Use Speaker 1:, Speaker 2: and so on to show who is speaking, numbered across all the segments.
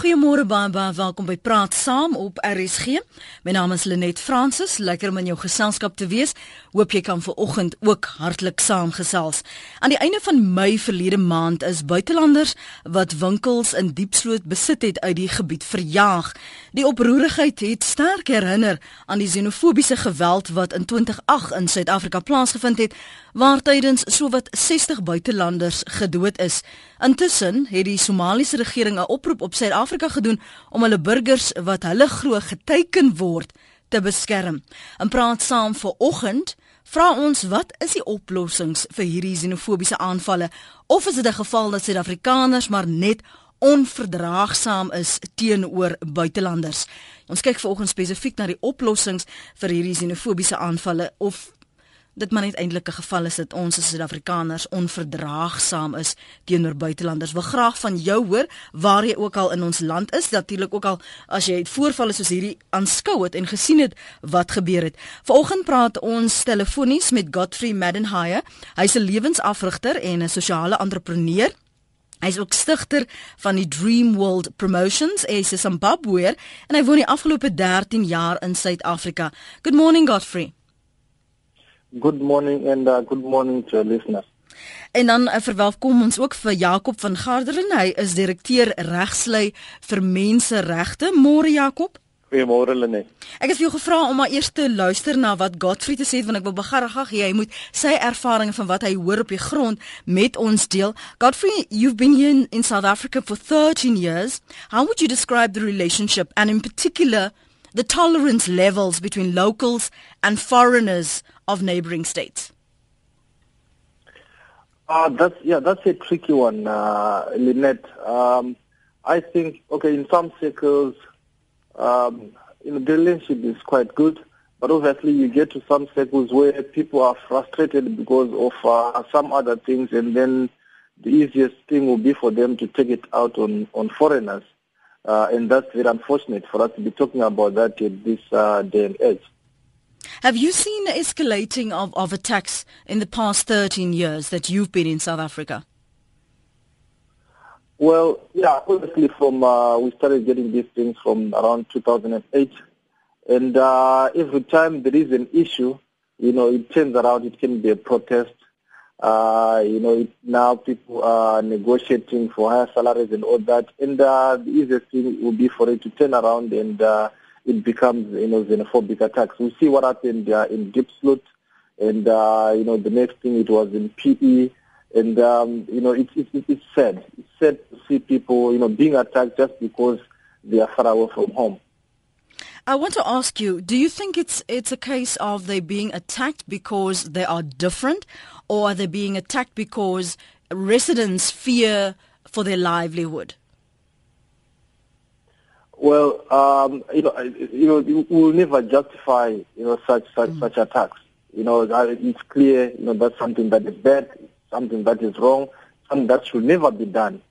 Speaker 1: Goeiemôre baie baie welkom by Praat Saam op RSG. My naam is Lenet Fransis. Lekker om in jou geselskap te wees. Hoop jy kan ver oggend ook hartlik saamgesels. Aan die einde van Mei verlede maand is buitelanders wat winkels in Diepsloot besit het uit die gebied verjaag. Die oproerigheid het sterk herinner aan die xenofobiese geweld wat in 2008 in Suid-Afrika plaasgevind het waar tydens sowat 60 buitelanders gedood is. Intussen het die Somaliese regering 'n oproep op Suid-Afrika gedoen om hulle burgers wat hulle glo geteken word te beskerm. En praat saam vir oggend Vra ons wat is die oplossings vir hierdie xenofobiese aanvalle of is dit 'n geval dat Suid-Afrikaners maar net onverdraagsaam is teenoor buitelanders? Ons kyk vanoggend spesifiek na die oplossings vir hierdie xenofobiese aanvalle of dit maar net eintlik 'n geval is dat ons as Suid-Afrikaners onverdraagsaam is teenoor buitelanders. Wil graag van jou hoor waar jy ook al in ons land is, natuurlik ook al as jy voorvalle soos hierdie aanskou het en gesien het wat gebeur het. Vanoggend praat ons telefonies met Godfrey Maddenhire. Hy's 'n lewensafrigter en 'n sosiale entrepreneur. Hy is ook stigter van die Dream World Promotions, hy's 'n Zimbabweër en hy woon die afgelope 13 jaar in Suid-Afrika. Good morning Godfrey.
Speaker 2: Good morning and uh, good morning to our listeners.
Speaker 1: En dan uh, verwelkom ons ook vir Jakob van Garderen. Hy is direkteur regslei vir menseregte. Môre Jakob.
Speaker 2: Goeiemôre Lene.
Speaker 1: Ek het vir jou gevra om maar eers te luister na wat Godfrey te sê het want ek wil begarrig hy moet sy ervarings van wat hy hoor op die grond met ons deel. Godfrey, you've been here in, in South Africa for 13 years. How would you describe the relationship and in particular the tolerance levels between locals and foreigners of neighboring states?
Speaker 2: Uh, that's yeah, that's a tricky one, uh, Lynette. Um, I think okay, in some circles, um, you know, the relationship is quite good, but obviously you get to some circles where people are frustrated because of uh, some other things, and then the easiest thing will be for them to take it out on on foreigners. Uh, and that's very unfortunate for us to be talking about that at this uh, day and age.
Speaker 1: Have you seen escalating of, of attacks in the past 13 years that you've been in South Africa?
Speaker 2: Well, yeah, obviously from uh, we started getting these things from around 2008, and uh, every time there is an issue, you know, it turns around. It can be a protest, uh, you know, it, now people are negotiating for higher salaries and all that. And uh, the easiest thing would be for it to turn around and uh, it becomes, you know, xenophobic attacks. We see what happened uh, in Gippsland, and uh, you know, the next thing it was in PE, and um, you know, it's it, it's sad. It's sad to see people, you know, being attacked just because they are far away from home.
Speaker 1: I want to ask you, do you think it's it's a case of they being attacked because they are different or are they being attacked because residents fear for their livelihood?
Speaker 2: Well, um, you know, you know, we will never justify, you know, such such mm. such attacks. You know, it's clear, you know, that's something that is bad, something that is wrong, something that should never be done.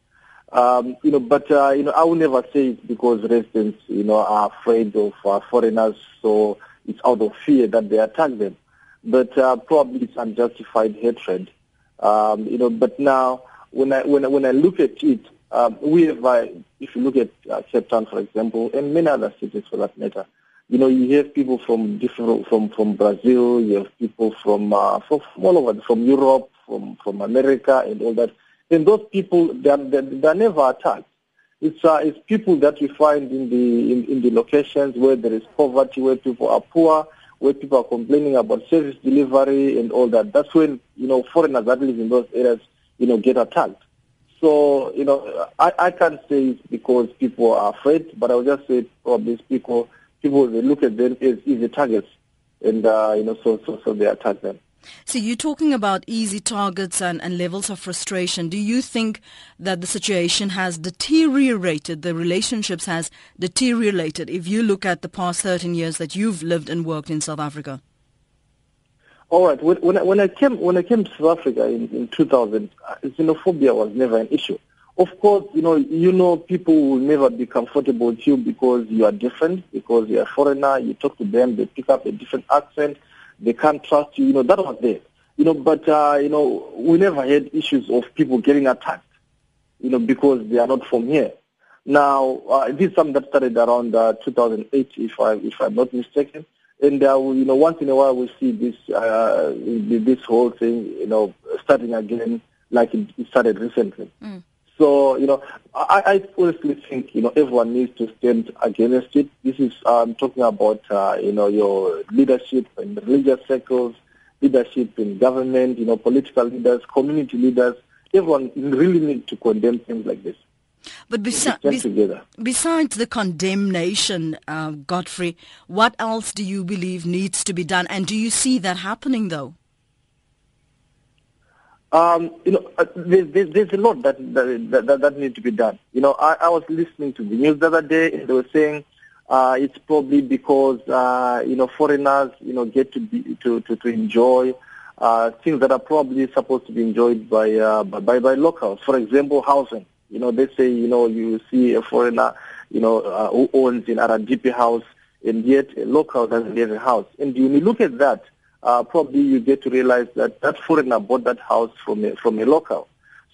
Speaker 2: Um, you know, but uh, you know, I will never say it's because residents, you know, are afraid of uh, foreigners, so it's out of fear that they attack them. But uh, probably it's unjustified hatred. Um, you know, but now when I when I, when I look at it, um, we have, uh, if you look at uh, Cape Town, for example, and many other cities for that matter, you know, you have people from different from from Brazil, you have people from uh, from, all over, from Europe, from from America, and all that And those people they are, they are never attacked. It's, uh, it's people that we find in the in, in the locations where there is poverty, where people are poor, where people are complaining about service delivery and all that. That's when you know foreigners that live in those areas, you know, get attacked. So you know, I, I can't say it's because people are afraid, but I would just say probably people people they look at them as easy targets, and uh, you know, so so so they attack them.
Speaker 1: So you're talking about easy targets and, and levels of frustration. Do you think that the situation has deteriorated, the relationships has deteriorated if you look at the past 13 years that you've lived and worked in South Africa?
Speaker 2: All right. When, when, I, when I came when I came to South Africa in, in 2000, uh, xenophobia was never an issue. Of course, you know, you know, people will never be comfortable with you because you are different, because you are a foreigner. You talk to them, they pick up a different accent they can't trust you. You know, that was there. You know, but, uh, you know, we never had issues of people getting attacked, you know, because they are not from here. Now, uh, this is something that started around uh, 2008, if I if I'm not mistaken. And uh, you know, once in a while we see this uh, this whole thing, you know, starting again, like it, started recently. Mm. So, you know, I, I honestly think, you know, everyone needs to stand against it. This is I'm um, talking about, uh, you know, your leadership in religious circles, leadership in government, you know, political leaders, community leaders. Everyone really needs to condemn things like this.
Speaker 1: But besi- bes- besides the condemnation, uh, Godfrey, what else do you believe needs to be done? And do you see that happening, though?
Speaker 2: Um, you know, uh, there's, there's, there's, a lot that that, that that needs to be done. You know, I, I was listening to the news the other day, and they were saying uh, it's probably because uh, you know foreigners, you know, get to be to to, to enjoy uh, things that are probably supposed to be enjoyed by uh, by by locals. For example, housing. You know, they say you know you see a foreigner, you know, uh, who owns an RDP house, and yet a local doesn't have a house. And when you look at that uh, probably you get to realize that that foreigner bought that house from a, from a local.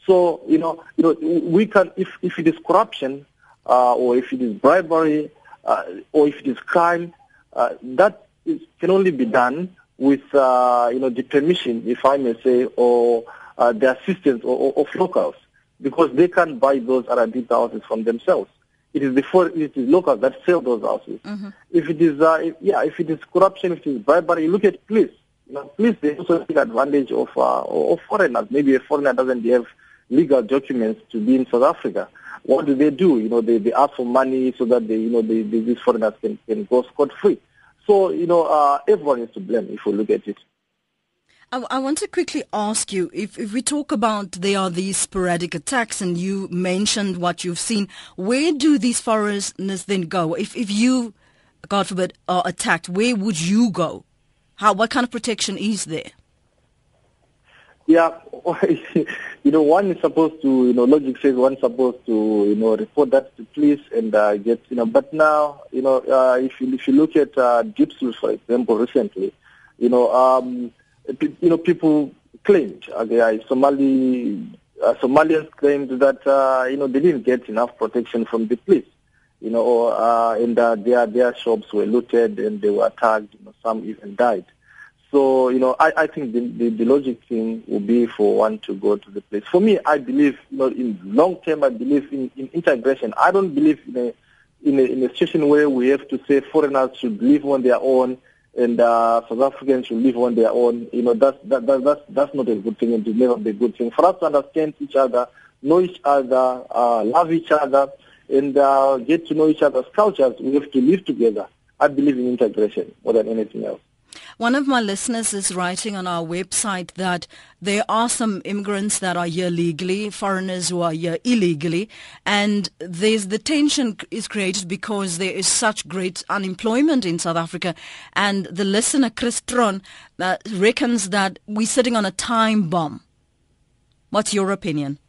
Speaker 2: So you know, you know, we can if if it is corruption uh, or if it is bribery uh, or if it is crime, uh, that is, can only be done with uh, you know the permission, if I may say, or uh, the assistance of, of locals, because they can't buy those RDP houses from themselves. It is the it is locals that sell those houses. Mm-hmm. If it is, uh, if, yeah, if it is corruption, if it is bribery, you look at police. You know, police they also take advantage of uh, of foreigners. Maybe a foreigner doesn't have legal documents to be in South Africa. What do they do? You know, they, they ask for money so that they, you know, they, they, these foreigners can, can go scot free. So, you know, uh, everyone is to blame if we look at it.
Speaker 1: I, I want to quickly ask you if, if we talk about there are these sporadic attacks and you mentioned what you've seen, where do these foreigners then go? If, if you, God forbid, are attacked, where would you go? How, what kind of protection is there?
Speaker 2: Yeah, you know, one is supposed to, you know, logic says one is supposed to, you know, report that to police and uh, get, you know, but now, you know, uh, if you if you look at uh, Diepsloot, for example, recently, you know, um, you know, people claimed, okay, Somali, uh, Somalians claimed that, uh, you know, they didn't get enough protection from the police, you know, or, uh, and uh, their their shops were looted and they were attacked. You know, some even died. So, you know, I, I think the, the, the logic thing would be for one to go to the place. For me, I believe, you know, in long term, I believe in, in integration. I don't believe in a, in a, in a situation where we have to say foreigners should live on their own and uh, South Africans should live on their own. You know, that's, that, that, that's, that's not a good thing and it never be a good thing. For us to understand each other, know each other, uh, love each other, and uh, get to know each other's cultures, we have to live together. I believe in integration more than anything else.
Speaker 1: One of my listeners is writing on our website that there are some immigrants that are here legally, foreigners who are here illegally, and there's the tension is created because there is such great unemployment in South Africa. And the listener, Chris Tron, uh, reckons that we're sitting on a time bomb. What's your opinion?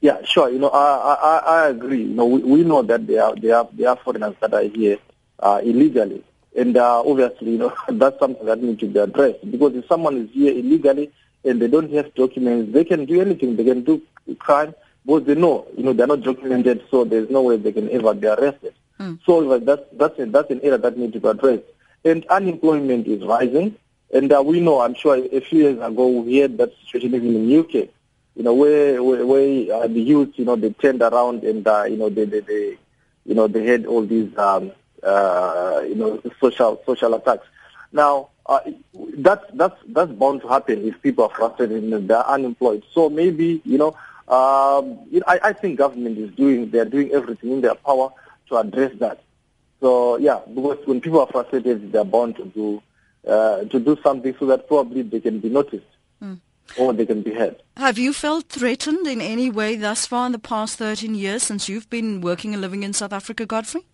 Speaker 2: Yeah, sure. You know, I I, I agree. You know, we, we know that there are there are there are foreigners that are here uh, illegally. And uh, obviously, you know, that's something that needs to be addressed because if someone is here illegally and they don't have documents, they can do anything. They can do crime because they know, you know, they're not documented, so there's no way they can ever be arrested. Mm. So that's that's a, that's an area that needs to be addressed. And unemployment is rising, and uh, we know, I'm sure, a few years ago we had that situation even in the UK, you know, where where, where uh, the youth, you know, they turned around and uh, you know they, they they you know they had all these um, uh, you know, social social attacks. Now, uh, that's that's that's bound to happen if people are frustrated and they're unemployed. So maybe you know, um, I, I think government is doing they're doing everything in their power to address that. So yeah, because when people are frustrated, they're bound to do uh, to do something so that probably they can be noticed. Mm. Or they can be heard.
Speaker 1: Have you felt threatened in any way thus far in the past 13 years since you've been working and living in South Africa, Godfrey?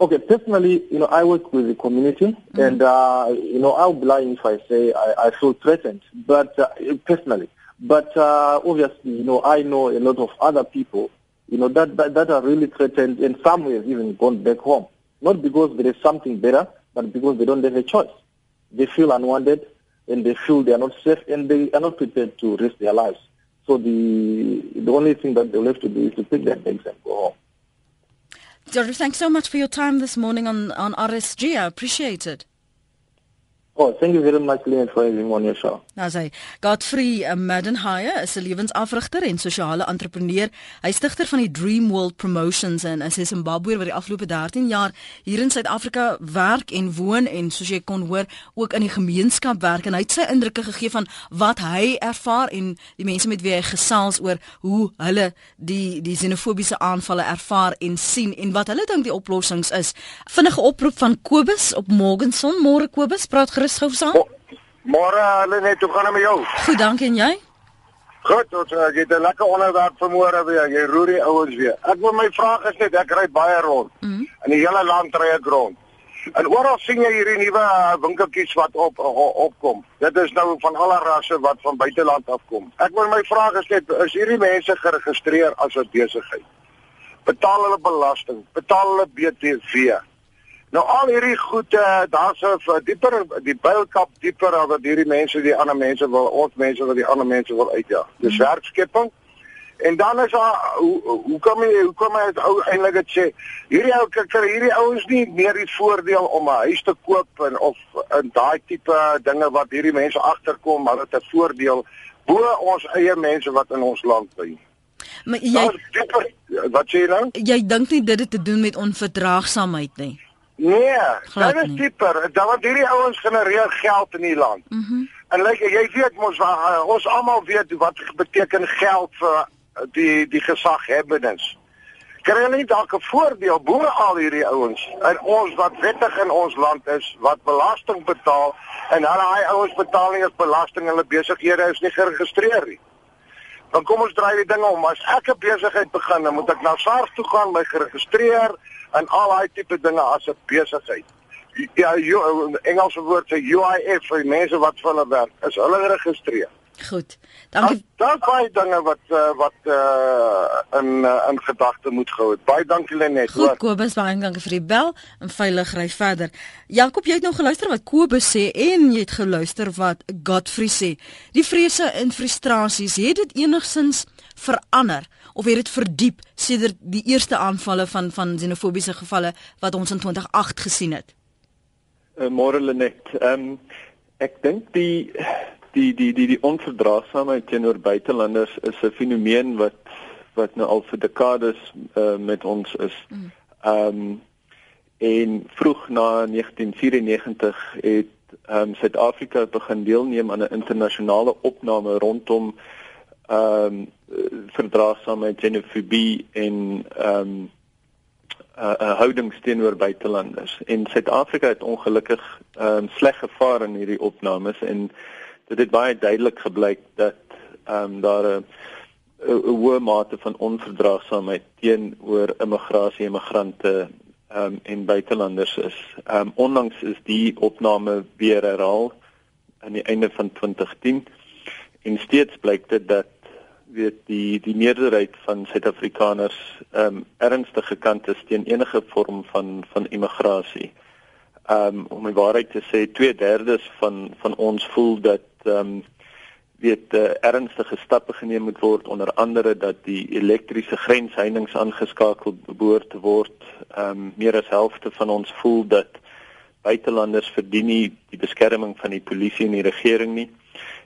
Speaker 2: Okay, personally, you know, I work with the community, mm-hmm. and uh, you know, I'll be lying if I say I, I feel threatened, but uh, personally, but uh, obviously, you know, I know a lot of other people, you know, that, that that are really threatened, and some have even gone back home, not because there is something better, but because they don't have a choice. They feel unwanted, and they feel they are not safe, and they are not prepared to risk their lives. So the the only thing that they'll have to do is to pick their bags and go home.
Speaker 1: George, thanks so much for your time this morning on on RSG. I appreciate it.
Speaker 2: Oh, thank you very much Leon for having me on your show.
Speaker 1: Nou sê Godfrey uh, Maddenheye is 'n lewensafrigter en sosiale entrepreneur. Hy stigter van die Dream World Promotions en is 'n Zimbabweër wat die afgelope 13 jaar hier in Suid-Afrika werk en woon en soos jy kon hoor, ook in die gemeenskap werk en hy het sy indrukke gegee van wat hy ervaar en die mense met wie hy gesels oor hoe hulle die die xenofobiese aanvalle ervaar en sien en wat hulle dink die oplossings is. Vinnige oproep van Kobus op Morgenson. Môre Kobus, praat gerus saam?
Speaker 3: Môre, hulle net, hoe gaan dit met jou?
Speaker 1: Goed, dankie en jy?
Speaker 3: Goed, ons uh, het 'n lekker onderwerp vir môre weer. Jy roer die ouens weer. Ek wil my vraag is net, ek ry baie rond. Mm -hmm. In die hele land ry ek rond. En oral sien jy hierdie nuwe uh, winkeltjies wat op uh, opkom. Dit is nou van alle rasse wat van buiteland afkom. Ek wil my vraag is net, is hierdie mense geregistreer as 'n besigheid? Betaal hulle belasting? Betaal hulle BTW? Nou al hierdie goede, daar's 'n dieper die builkap dieper as wat hierdie mense die ander mense wil, ons mense wat die ander mense wil uitjaag. Dis mm. werkskepping. En dan is daar hoe hoe kom jy hoe kom jy ou eintlik dit sê hierdie ou kry hierdie ouens nie meer die voordeel om 'n huis te koop en of in daai tipe dinge wat hierdie mense agterkom maar dit 'n voordeel bo ons eie mense wat in ons land bly.
Speaker 1: Maar jy
Speaker 3: dieper, wat sê jy nou?
Speaker 1: Jy dink nie dit het te doen met onverdraagsaamheid nie.
Speaker 3: Nee, dit is dieper. Dan wat hierdie ouens genereer geld in die land.
Speaker 1: Mhm. Mm
Speaker 3: en like, jy weet mos uh, ons almal weet wat beteken geld vir uh, die die gesaghebbendes. Kry hulle nie dalk 'n voordeel bo al hierdie ouens en ons wat wettig in ons land is, wat belasting betaal en hulle daai ouens betaal nie eens belasting hulle besighede is nie geregistreer nie. Dan kom ons draai die dinge om. As ek 'n besigheid begin, dan moet ek na SARS toe gaan, my geregistreer en al daai tipe dinge as 'n besigheid. Ja, Engelse woord vir UIF vir mense wat vir hulle werk, is hulle geregistreer.
Speaker 1: Goed. Dankie.
Speaker 3: Daar baie dinge wat uh, wat uh, in uh, in gedagte moet gehou het. Baie dankie Lenet.
Speaker 1: Goed, Kobus, baie dankie vir die bel en veilig ry verder. Jakob, jy het nou geluister wat Kobus sê en jy het geluister wat Godfrey sê. Die vrese en frustrasies, het dit enigsins verander of het dit verdiep sedert die eerste aanvalle van van xenofobiese gevalle wat ons in 2008 gesien het?
Speaker 4: Uh, Môre Lenet. Ehm um, ek dink die die die die die onverdraagsaamheid teenoor buitelanders is 'n fenomeen wat wat nou al vir dekades uh, met ons is. Mm. Ehm um, en vroeg na 1994 het ehm um, Suid-Afrika begin deelneem aan 'n internasionale opname rondom ehm um, verdraagsaamheid, xenofobie en ehm um, uh, uh, houdings teenoor buitelanders. En Suid-Afrika het ongelukkig ehm um, sleg gevaar in hierdie opnames en dit het baie duidelik gebleik dat ehm um, daar 'n 'n hoë mate van onverdraagsaamheid teenoor immigrasie, immigrante ehm um, en buitelanders is. Ehm um, onlangs is die opname weer herhaal aan die einde van 2010 en steeds blyk dit dat weet die die meerderheid van Suid-Afrikaners ehm um, ernstig gekant is teen enige vorm van van immigrasie. Ehm um, om die waarheid te sê, 2/3 van van ons voel dat ehm um, weet uh, ernstige stappe geneem moet word onder andere dat die elektriese grensheininge aangeskakel behoort te word. Ehm um, meer as helfte van ons voel dat buitelanders verdien nie die beskerming van die polisie en die regering nie.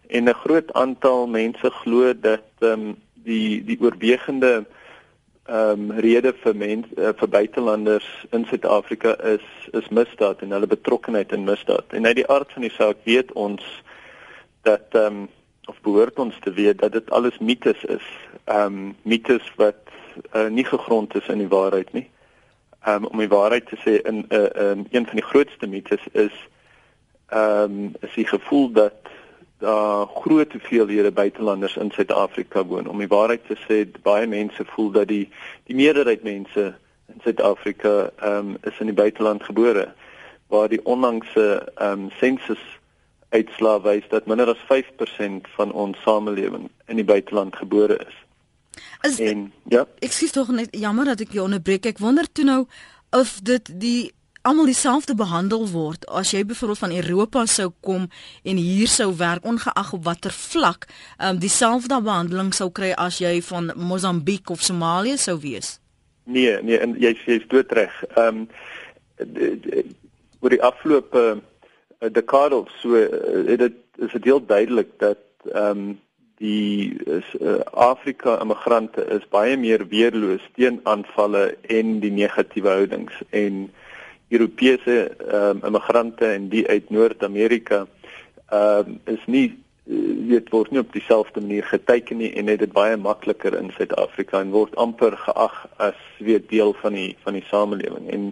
Speaker 4: En 'n groot aantal mense glo dat ehm um, die die oorwegende ehm um, rede vir mense uh, vir buitelanders in Suid-Afrika is is misdaad en hulle betrokkeheid in misdaad. En uit die aard van die saak weet ons dat ehm um, of behoort ons te weet dat dit alles mites is. Ehm um, mites wat uh, nie gegrond is in die waarheid nie. Ehm um, om die waarheid te sê in 'n uh, eh, um, een van die grootste mites is ehm um, is die gevoel dat daar groot hoeveelhede buitelanders in Suid-Afrika woon. Om die waarheid te sê, baie mense voel dat die die meerderheid mense in Suid-Afrika ehm um, is in die buiteland gebore waar die onlangse ehm um, sensus uitslae wys dat minder as 5% van ons samelewing in die buiteland gebore is.
Speaker 1: Is en ja, ek sê tog net jammer dat ek jou onderbreek. Ek wonder toe nou of dit die almal dieselfde behandel word as jy byvoorbeeld van Europa sou kom en hier sou werk ongeag op watter vlak, um, dieselfde behandeling sou kry as jy van Mosambiek of Somalië sou wees?
Speaker 4: Nee, nee, en jy jy's doodreg. Ehm um, oor die afgelope uh, dekade of so uh, dit is dit heel duidelik dat ehm um, die is, uh, Afrika immigrante is baie meer weerloos teen aanvalle en die negatiewe houdings. En Europese ehm um, immigrante en die uit Noord-Amerika ehm um, is nie dit word nie op dieselfde manier geteken nie en dit is baie makliker in Suid-Afrika en word amper geag as weer deel van die van die samelewing. En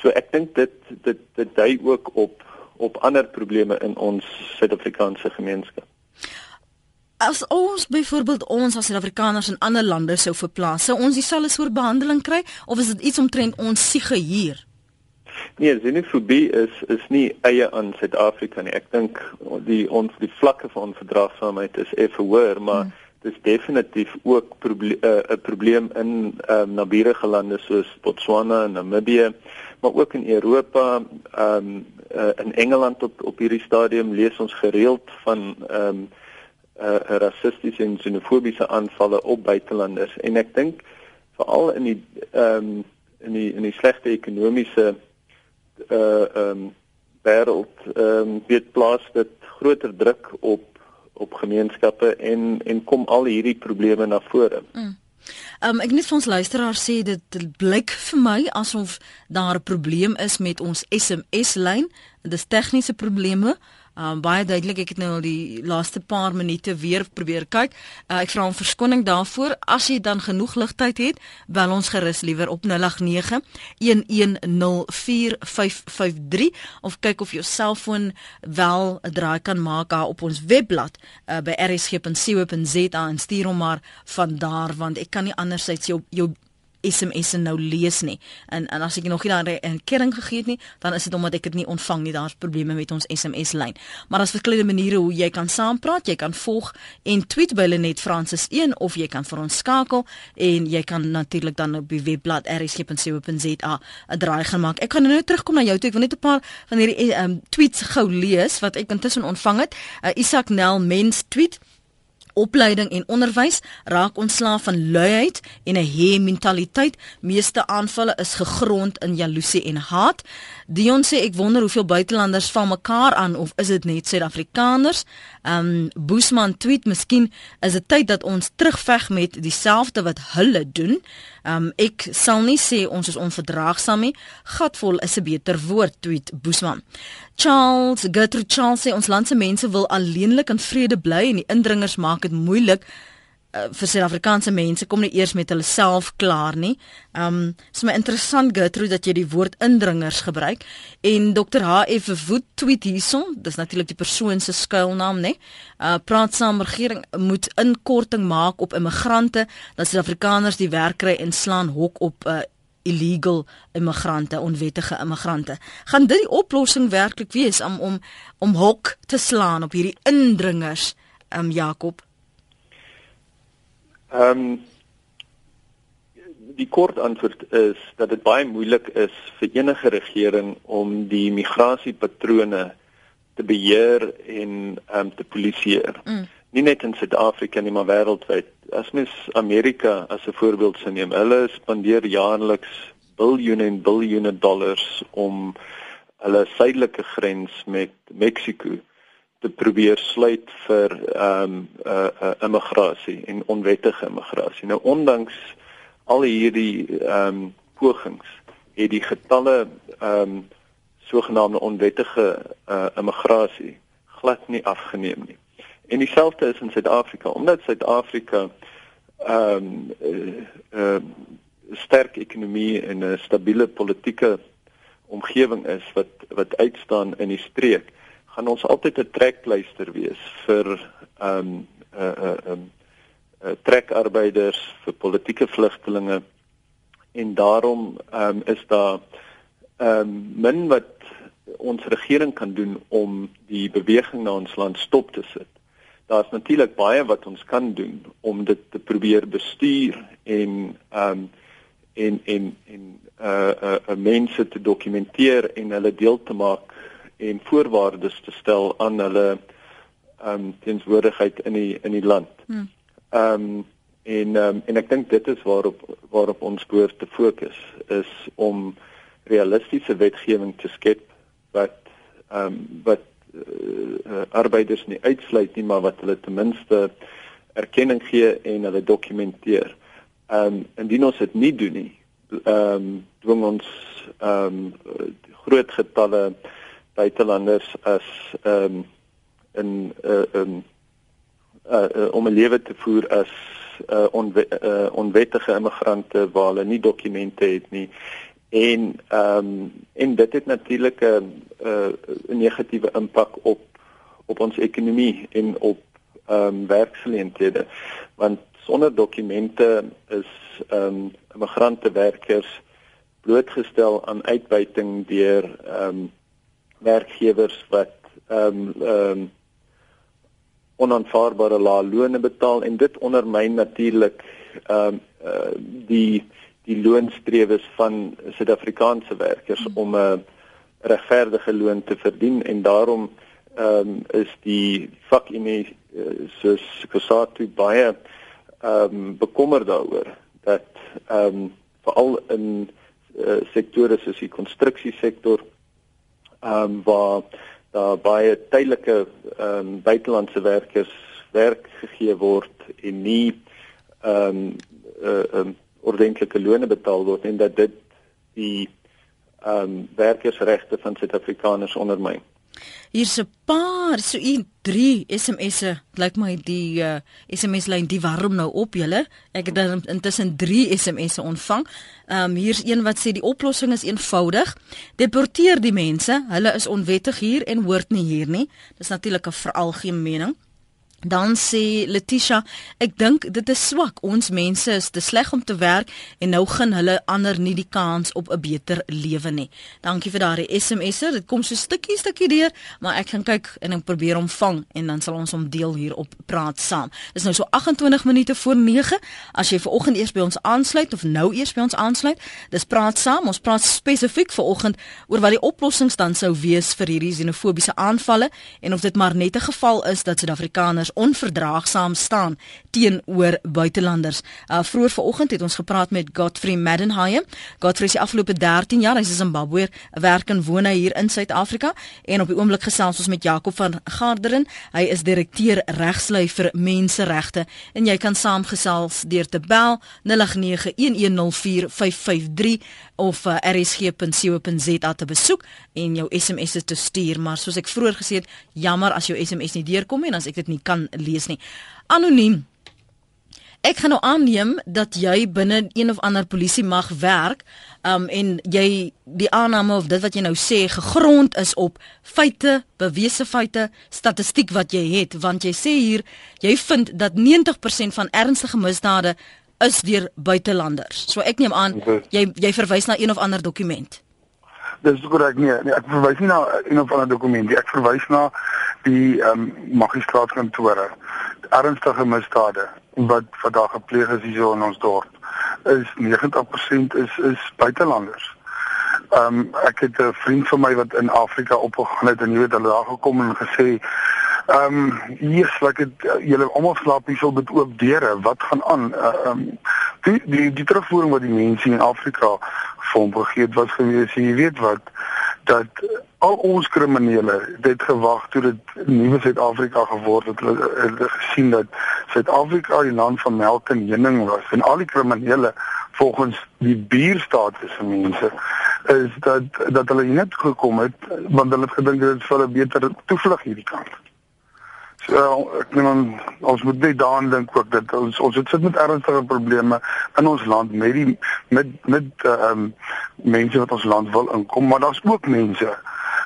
Speaker 4: so ek dink dit dit dit dui ook op op ander probleme in ons Suid-Afrikaanse gemeenskap.
Speaker 1: As ons byvoorbeeld ons as Suid-Afrikaners in ander lande sou verplaas, sou ons dieselfde soort behandeling kry of is dit iets omtrent ons siege hier?
Speaker 4: Nee, xenofobie is is nie eie aan Suid-Afrika nie. Ek dink die ons die vlakke van onverdraagsaamheid is effe hoër, maar hmm. is definitief ook eh, 'n uh, probleem in um, naburige lande soos Botswana en Namibië, maar ook in Europa, ehm um, uh, in Engeland op op hierdie stadium lees ons gereeld van ehm um, uh, rassistiese en xenofobiese aanvalle op buitelanders en ek dink veral in die ehm um, in die in die slegte ekonomiese uh ehm um, wêreld ehm um, weet plaas dit groter druk op op gemeenskappe en en kom al hierdie probleme na vore.
Speaker 1: Mm. Um, ek net vir ons luisteraars sê dit, dit blyk vir my asof daar 'n probleem is met ons SMS lyn. Dis tegniese probleme. Um baie duidelik ek het nou al die laaste paar minute weer probeer kyk. Uh, ek vra om verskoning daarvoor. As jy dan genoeg ligtyd het, bel ons gerus liewer op 089 1104553 of kyk of jou selfoon wel 'n draai kan maak daar op ons webblad uh, by rsg.co.za en stuur hom maar van daar want ek kan nie andersins jou jou SMS'e nou lees nie. En en as ek nog nie daai erkenning gegee het nie, dan is dit omdat ek dit nie ontvang nie. Daar's probleme met ons SMS lyn. Maar daar's verskillende maniere hoe jy kan saampraat. Jy kan volg en tweet by Lenet Francis 1 of jy kan vir ons skakel en jy kan natuurlik dan op die webblad rsg.co.za 'n draai gaan maak. Ek gaan nou terugkom na jou toe. Ek wil net 'n paar van hierdie um, tweets gou lees wat ek intussen ontvang het. Uh, Isak Nel mens tweet opleiding en onderwys raak ontslaaf van luiheid en 'n hê mentaliteit. Meeste aanvalle is gegrond in jaloesie en haat. Dion sê ek wonder hoeveel buitelanders van mekaar aan of is dit net Suid-Afrikaners? Um Boesman tweet, miskien is dit tyd dat ons terugveg met dieselfde wat hulle doen. Um ek sal nie sê ons is onverdraagsaam nie. Gatvol is 'n beter woord, tweet Boesman. Charles Gertrude Charles sê ons land se mense wil alleenlik in vrede bly en die indringers maak dit moeilik uh, vir Suid-Afrikaanse mense kom nie eers met hulle self klaar nie. Um is my interessant Gertrude dat jy die woord indringers gebruik en Dr HF Wood tweet hierson, dis natuurlik die persoon se skuilnaam nê. Uh praat saam regering moet inkorting maak op immigrante dat Suid-Afrikaners die werk kry en slaan hok op uh illegal immigrante, onwettige immigrante. Gaan dit die oplossing werklik wees om om om hok te slaan op hierdie indringers, um Jakob?
Speaker 4: Ehm um, die kort antwoord is dat dit baie moeilik is vir enige regering om die migrasiepatrone te beheer en ehm um, te polisieer. Mm. Nie net in Suid-Afrika nie, maar wêreldwyd. As mens Amerika as 'n voorbeeld sou neem, hulle spandeer jaarliks biljoene en biljoene dollars om hulle suidelike grens met Mexiko te probeer sluit vir ehm um, uh, uh, immigrasie en onwettige immigrasie. Nou ondanks al hierdie ehm um, pogings het die getalle ehm um, sogenaamde onwettige uh, immigrasie glad nie afgeneem nie. En dieselfde is in Suid-Afrika omdat Suid-Afrika ehm um, uh, uh, sterk ekonomie en 'n stabiele politieke omgewing is wat wat uitstaan in die streek gaan ons altyd 'n trekpleister wees vir ehm um, 'n uh, 'n uh, um, uh, trekarbeiders vir politieke vlugtelinge en daarom ehm um, is daar ehm um, min wat ons regering kan doen om die beweging na ons land stop te sit. Daar's natuurlik baie wat ons kan doen om dit te probeer bestuur en ehm um, en en en uh uh, uh mense te dokumenteer en hulle deel te maak en voorwaardes te stel aan hulle ehm um, tenswoordigheid in die in die land. Hmm. Ehm um, en um, en ek dink dit is waarop waarop ons behoort te fokus is om realistiese wetgewing te skep wat ehm um, wat uh, arbeiders nie uitsluit nie maar wat hulle ten minste erkenning gee en hulle dokumenteer. Ehm um, indien ons dit nie doen nie, ehm um, dwing ons ehm um, groot getalle buitelanders as ehm um, in 'n uh, um, uh, om 'n lewe te voer as uh, onwe uh, onwettige immigrante waar hulle nie dokumente het nie. En ehm um, en dit het natuurlik 'n 'n negatiewe impak op op ons ekonomie en op ehm um, werksgeleenthede. Want sonder dokumente is ehm um, immigrante werkers blootgestel aan uitbuiting deur ehm um, werkgewers wat ehm um, ehm um, onaanvaarbare lae lone betaal en dit ondermyn natuurlik ehm um, uh, die die loonstrewes van Suid-Afrikaanse werkers hmm. om 'n regverdige loon te verdien en daarom ehm um, is die vakunie uh, soos Kosatu baie ehm um, bekommerd daaroor dat ehm um, veral in uh, sektore soos die konstruksiesektor ehm um, waar daar baie tydelike ehm um, buitelandse werkers werk gegee word en nie ehm um, uh, um, ordentlike loone betaal word en dat dit die ehm um, werkersregte van Suid-Afrikaners ondermyn.
Speaker 1: Hier's 'n paar so 'n 3 SMS'e. Lyk my die uh, SMS lyn die warm nou op julle. Ek het intussen 3 SMS'e ontvang. Ehm um, hier's een wat sê die oplossing is eenvoudig. Deporteer die mense. Hulle is onwettig hier en hoort nie hier nie. Dis natuurlik 'n veralgemene mening. Dan sê Letitia, ek dink dit is swak. Ons mense is te sleg om te werk en nou gaan hulle ander nie die kans op 'n beter lewe nie. Dankie vir daardie SMS'er. Dit kom so stukkie stukkie deur, maar ek gaan kyk en ek probeer hom vang en dan sal ons hom deel hier op praat saam. Dis nou so 28 minute voor 9. As jy vanoggend eers by ons aansluit of nou eers by ons aansluit, dis praat saam. Ons praat spesifiek vanoggend oor wat die oplossings dan sou wees vir hierdie xenofobiese aanvalle en of dit maar net 'n geval is dat Suid-Afrikaners Suid-Afrikaners onverdraagsaam staan teenoor buitelanders. Uh vroeër vanoggend het ons gepraat met Godfrey Maddenheim. Godfrey is die afgelope 13 jaar, hy's 'n Zimbabweër, werk en woon hier in Suid-Afrika en op die oomblik gesels ons met Jakob van Garderen. Hy is direkteur regslui vir menseregte en jy kan saamgesels deur te bel 0891104553 of uh, rsg.co.za te besoek en jou SMS'e te stuur, maar soos ek vroeër gesê het, jammer as jou SMS nie deurkom nie en as ek dit nie kan lees nie. Anoniem. Ek gaan nou aanneem dat jy binne een of ander polisie mag werk, um en jy die aanname of dit wat jy nou sê gegrond is op feite, bewese feite, statistiek wat jy het, want jy sê hier jy vind dat 90% van ernstige misdade is deur buitelanders. So ek neem aan jy jy verwys na een of ander dokument.
Speaker 5: Dis korrek nee, nee, ek verwys nie na een of ander dokument nie. Ek verwys na die ehm um, magistraatkantore. Ernstige misdade wat wat daar gepleeg is hier in ons dorp is 90% is is buitelanders. Ehm um, ek het 'n vriend van my wat in Afrika opgegaan het en jy weet hulle daar gekom en gesê Ehm um, hier sluk dit uh, julle almal slaap hier so met oop deure. Wat gaan aan? Uh, ehm uh, um, die die die terugvoering wat die mense in Afrika vir hom gegee het was gewees, jy weet wat dat al ons kriminele het gewag tot dit nuwe Suid-Afrika geword het. Hulle het gesien dat Suid-Afrika die land van melk en honing was en al die kriminele volgens die buurstaat se mense is dat dat hulle net gekom het want hulle het gedink dit is vir 'n beter toevlug hierdie kant. So ek meen ons moet net daaraan dink ook dat ons ons sit met ernstige probleme in ons land met die met met ehm um, mense wat ons land wil inkom, maar daar's ook mense.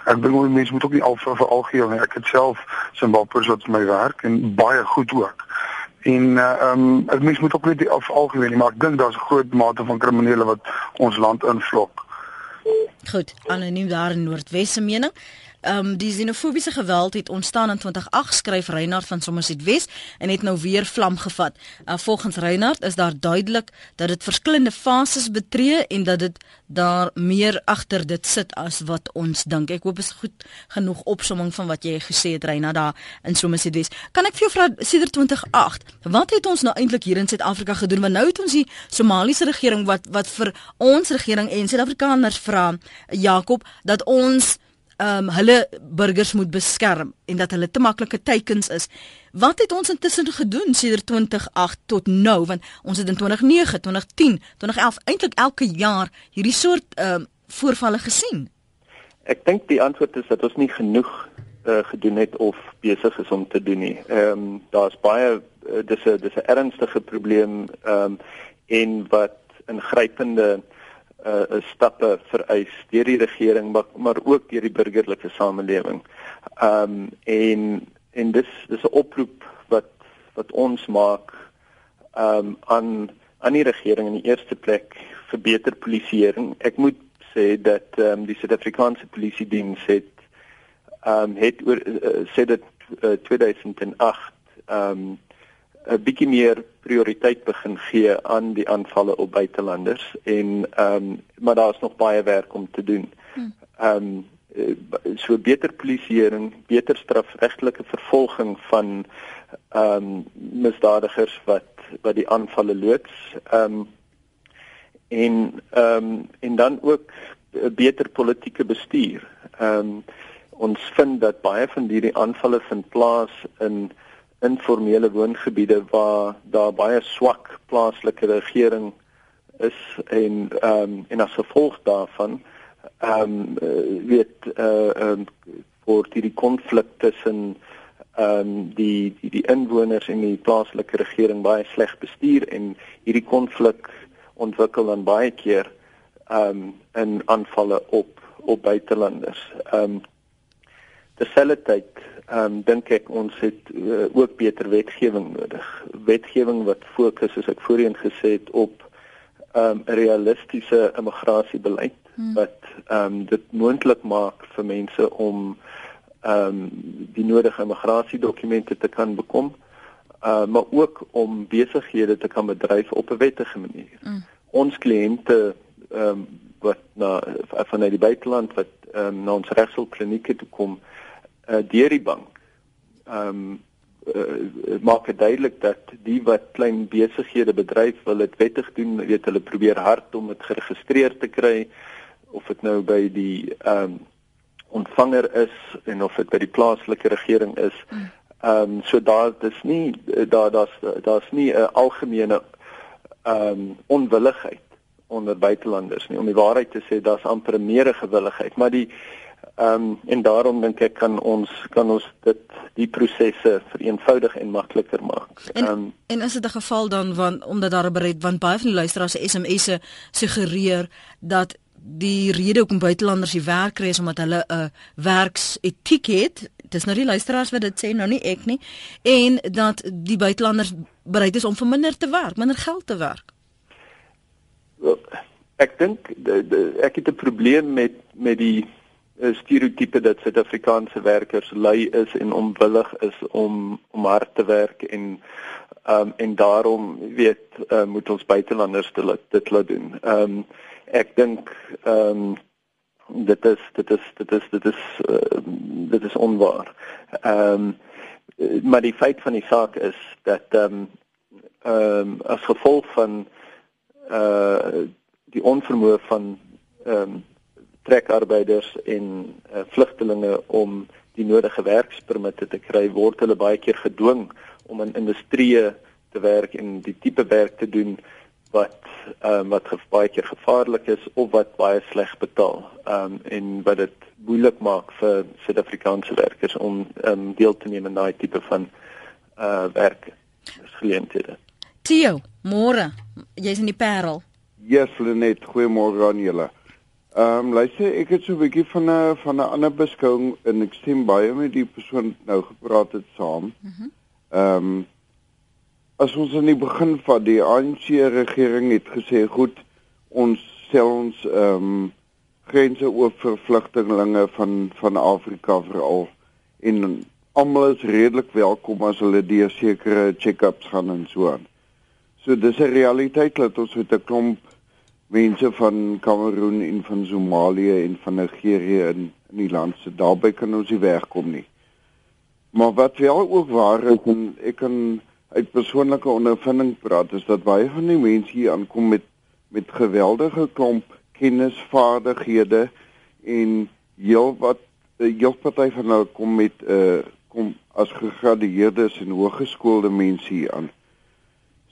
Speaker 5: Ek dink ons mense moet ook nie al vir algeheel nie. Ek het self Zimbabweërs wat my werk en baie goed ook. En ehm um, ek mens moet ook net af algemeen, maar ek dink daar's 'n groot mate van kriminele wat ons land invlok.
Speaker 1: Goed, anoniem daar in Noordwes se mening. Ehm um, die xenofobiese geweld het ontstaan in 2008 skryf Reinhard van Somerset Wes en het nou weer vlam gevat. Uh, volgens Reinhard is daar duidelik dat dit verskillende fases betree en dat dit daar meer agter dit sit as wat ons dink. Ek hoop is goed genoeg opsomming van wat jy gesê het Reinhard daar in Somerset Wes. Kan ek vir jou vra sedert 2008, wat het ons nou eintlik hier in Suid-Afrika gedoen? Want nou het ons die Somaliese regering wat wat vir ons regering en Suid-Afrikaners vra Jakob dat ons ehm um, hulle burgers moet beskerm en dat hulle te maklike teikens is. Wat het ons intussen gedoen sedert 2008 tot nou want ons het in 2009, 2010, 2011 eintlik elke jaar hierdie soort ehm uh, voorvalle gesien.
Speaker 4: Ek dink die antwoord is dat ons nie genoeg uh, gedoen het of besig is om te doen nie. Ehm um, daar's baie uh, dis 'n dis 'n ernstige probleem ehm um, en wat ingrypende uh stappe vereis deur die regering maar, maar ook deur die burgerlike samelewing. Um en en dis dis 'n oproep wat wat ons maak um aan aan die regering in die eerste plek vir beter polisieering. Ek moet sê dat um die Suid-Afrikaanse polisie diens het um het oor uh, sê dat uh, 2008 um 'n bietjie meer prioriteit begin gee aan die aanvalle op buitelanders en ehm um, maar daar's nog baie werk om te doen. Hmm. Ehm um, so beter polisieering, beter strafregtelike vervolging van ehm um, misdadigers wat wat die aanvalle loods. Ehm um, en ehm um, en dan ook beter politieke bestuur. Ehm um, ons vind dat baie van hierdie aanvalle vind plaas in informele woongebiede waar daar baie swak plaaslike regering is en ehm um, en as gevolg daarvan ehm um, weet eh uh, ehm um, word hierdie konflik tussen ehm um, die die die inwoners en die plaaslike regering baie sleg bestuur en hierdie konflik ontwikkel dan baie keer ehm um, in aanvalle op op buitelanders. Ehm um, terselfdertyd ehm um, dink ek ons het uh, ook beter wetgewing nodig. Wetgewing wat fokus soos ek voorheen gesê het op ehm um, realistiese immigrasiebeleid hmm. wat ehm um, dit moontlik maak vir mense om ehm um, die nodige immigrasiedokumente te kan bekom. Uh, maar ook om besighede te kan bedryf op 'n wettige manier. Mm. Ons kliënte ehm um, wat na vanuit die buiteland wat ehm um, na ons regshulpklinieke toe kom, uh, deur die bank. Ehm um, uh, maak dit duidelik dat die wat klein besighede bedryf wil dit wettig doen, weet hulle probeer hard om dit geregistreer te kry of dit nou by die ehm um, ontvanger is en of dit by die plaaslike regering is. Ehm um, so daar dis nie daar daar's daar's nie 'n algemene ehm um, onwilligheid onder buitelanders nie om die waarheid te sê daar's amper meer gewilligheid maar die Ehm um, en daarom dink ek kan ons kan ons dit die prosesse vereenvoudig en makliker maak.
Speaker 1: Ehm en, en is dit 'n geval dan van omdat daar bereid want baie van die luisteraars se SMS'e suggereer dat die rede hoekom buitelanders die werk kry is omdat hulle 'n werksetiek het. Dis nou die luisteraars wat dit sê, nou nie ek nie. En dat die buitelanders bereid is om vir minder te werk, minder geld te werk.
Speaker 4: Well, ek dink ek het 'n probleem met met die stereotype dat Suid-Afrikaanse werkers lui is en onwillig is om om hard te werk en um, en daarom weet uh, moet ons buitelanders dit dit laat doen. Ehm um, ek dink ehm um, dit is dit is dit is dit is uh, dit is onwaar. Ehm um, maar die feit van die saak is dat ehm um, ehm um, as gevolg van uh die onvermoë van ehm um, trekarbeiders en uh, vlugtelinge om die nodige werkspermitte te kry word hulle baie keer gedwing om in industrieë te werk en die tipe werk te doen wat ehm um, wat baie keer gevaarlik is of wat baie sleg betaal. Ehm um, en wat dit moeilik maak vir Suid-Afrikaanse werkers om ehm um, deel te neem aan daai tipe van uh werk. Geleenthede.
Speaker 1: Tio, môre. Jy's in die Parel.
Speaker 6: Yes, Lenet, goeiemôre aan julle. Ehm um, luister, ek het so 'n bietjie van 'n van 'n ander beskouing en ek stem baie met die persoon nou gepraat het saam. Mhm. Ehm um, as ons in die begin van die ANC regering het gesê, goed, ons stel ons ehm um, grense oop vir vlugtelinge van van Afrika veral en almal is redelik welkom as hulle deur sekere check-ups gaan en so aan. So dis 'n realiteit dat ons met 'n klomp mense van Kameroen en van Somalië en van Nigerië in in die land se daarby kan ons nie wegkom nie. Maar wat wel ook waar is en ek kan uit persoonlike ondervinding praat is dat baie van die mense hier aankom met met geweldige klomp kennisvaardighede en heel wat heel party van hulle kom met 'n uh, eh, kom as gegradueerdes en hoërskoolde mense hier aan.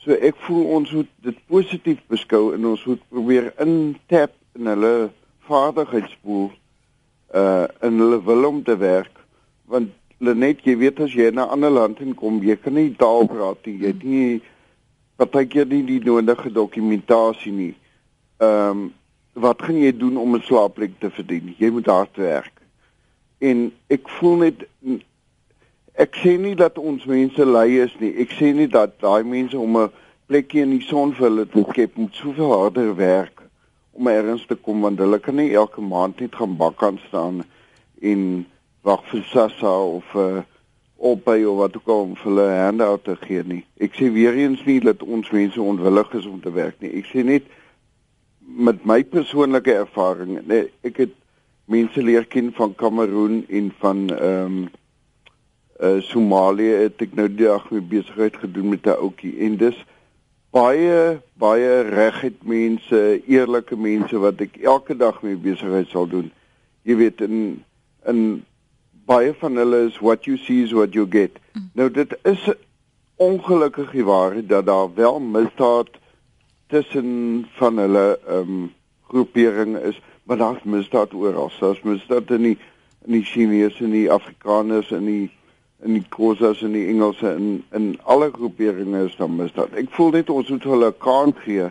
Speaker 6: So ek voel ons moet dit positief beskou en ons moet probeer intap in hulle vaardigheidspool uh in hulle wil om te werk want net jy weet as jy na 'n ander land inkom jy kan nie taal praat nie jy het nie partykeer nie die nodige dokumentasie nie. Ehm um, wat gaan jy doen om 'n slaapplek te verdien? Jy moet hard werk. En ek voel net ek sê nie dat ons mense lui is nie. Ek sê nie dat daai mense om 'n plekjie in die son vir hulle te skep moet soveel harder werk om ergens te kom want hulle kan nie elke maand net gaan bak aan staan en wag vir Sassa of uh, op by of wat ook al om vir hulle handout te gee nie. Ek sê weer eens nie dat ons mense onwillig is om te werk nie. Ek sê net met my persoonlike ervaring, nee, ek het mense leer ken van Kameroen en van ehm um, uh Somalië het ek nou die dag mee besigheid gedoen met 'n ouetjie en dis baie baie regheid mense, eerlike mense wat ek elke dag mee besigheid sal doen. Jy weet in in baie van hulle is what you see is what you get. Mm. Nou dit is ongelukkig die waarheid dat daar wel misdaad tussen van hulle ehm um, groepering is, maar daar's misdaad oral. Daar's misdaad in die in die Chinese en die Afrikaners en die in die Khoisas en die Engelse in in alle groeperinge is daar misdaad. Ek voel net ons moet hulle 'n kans gee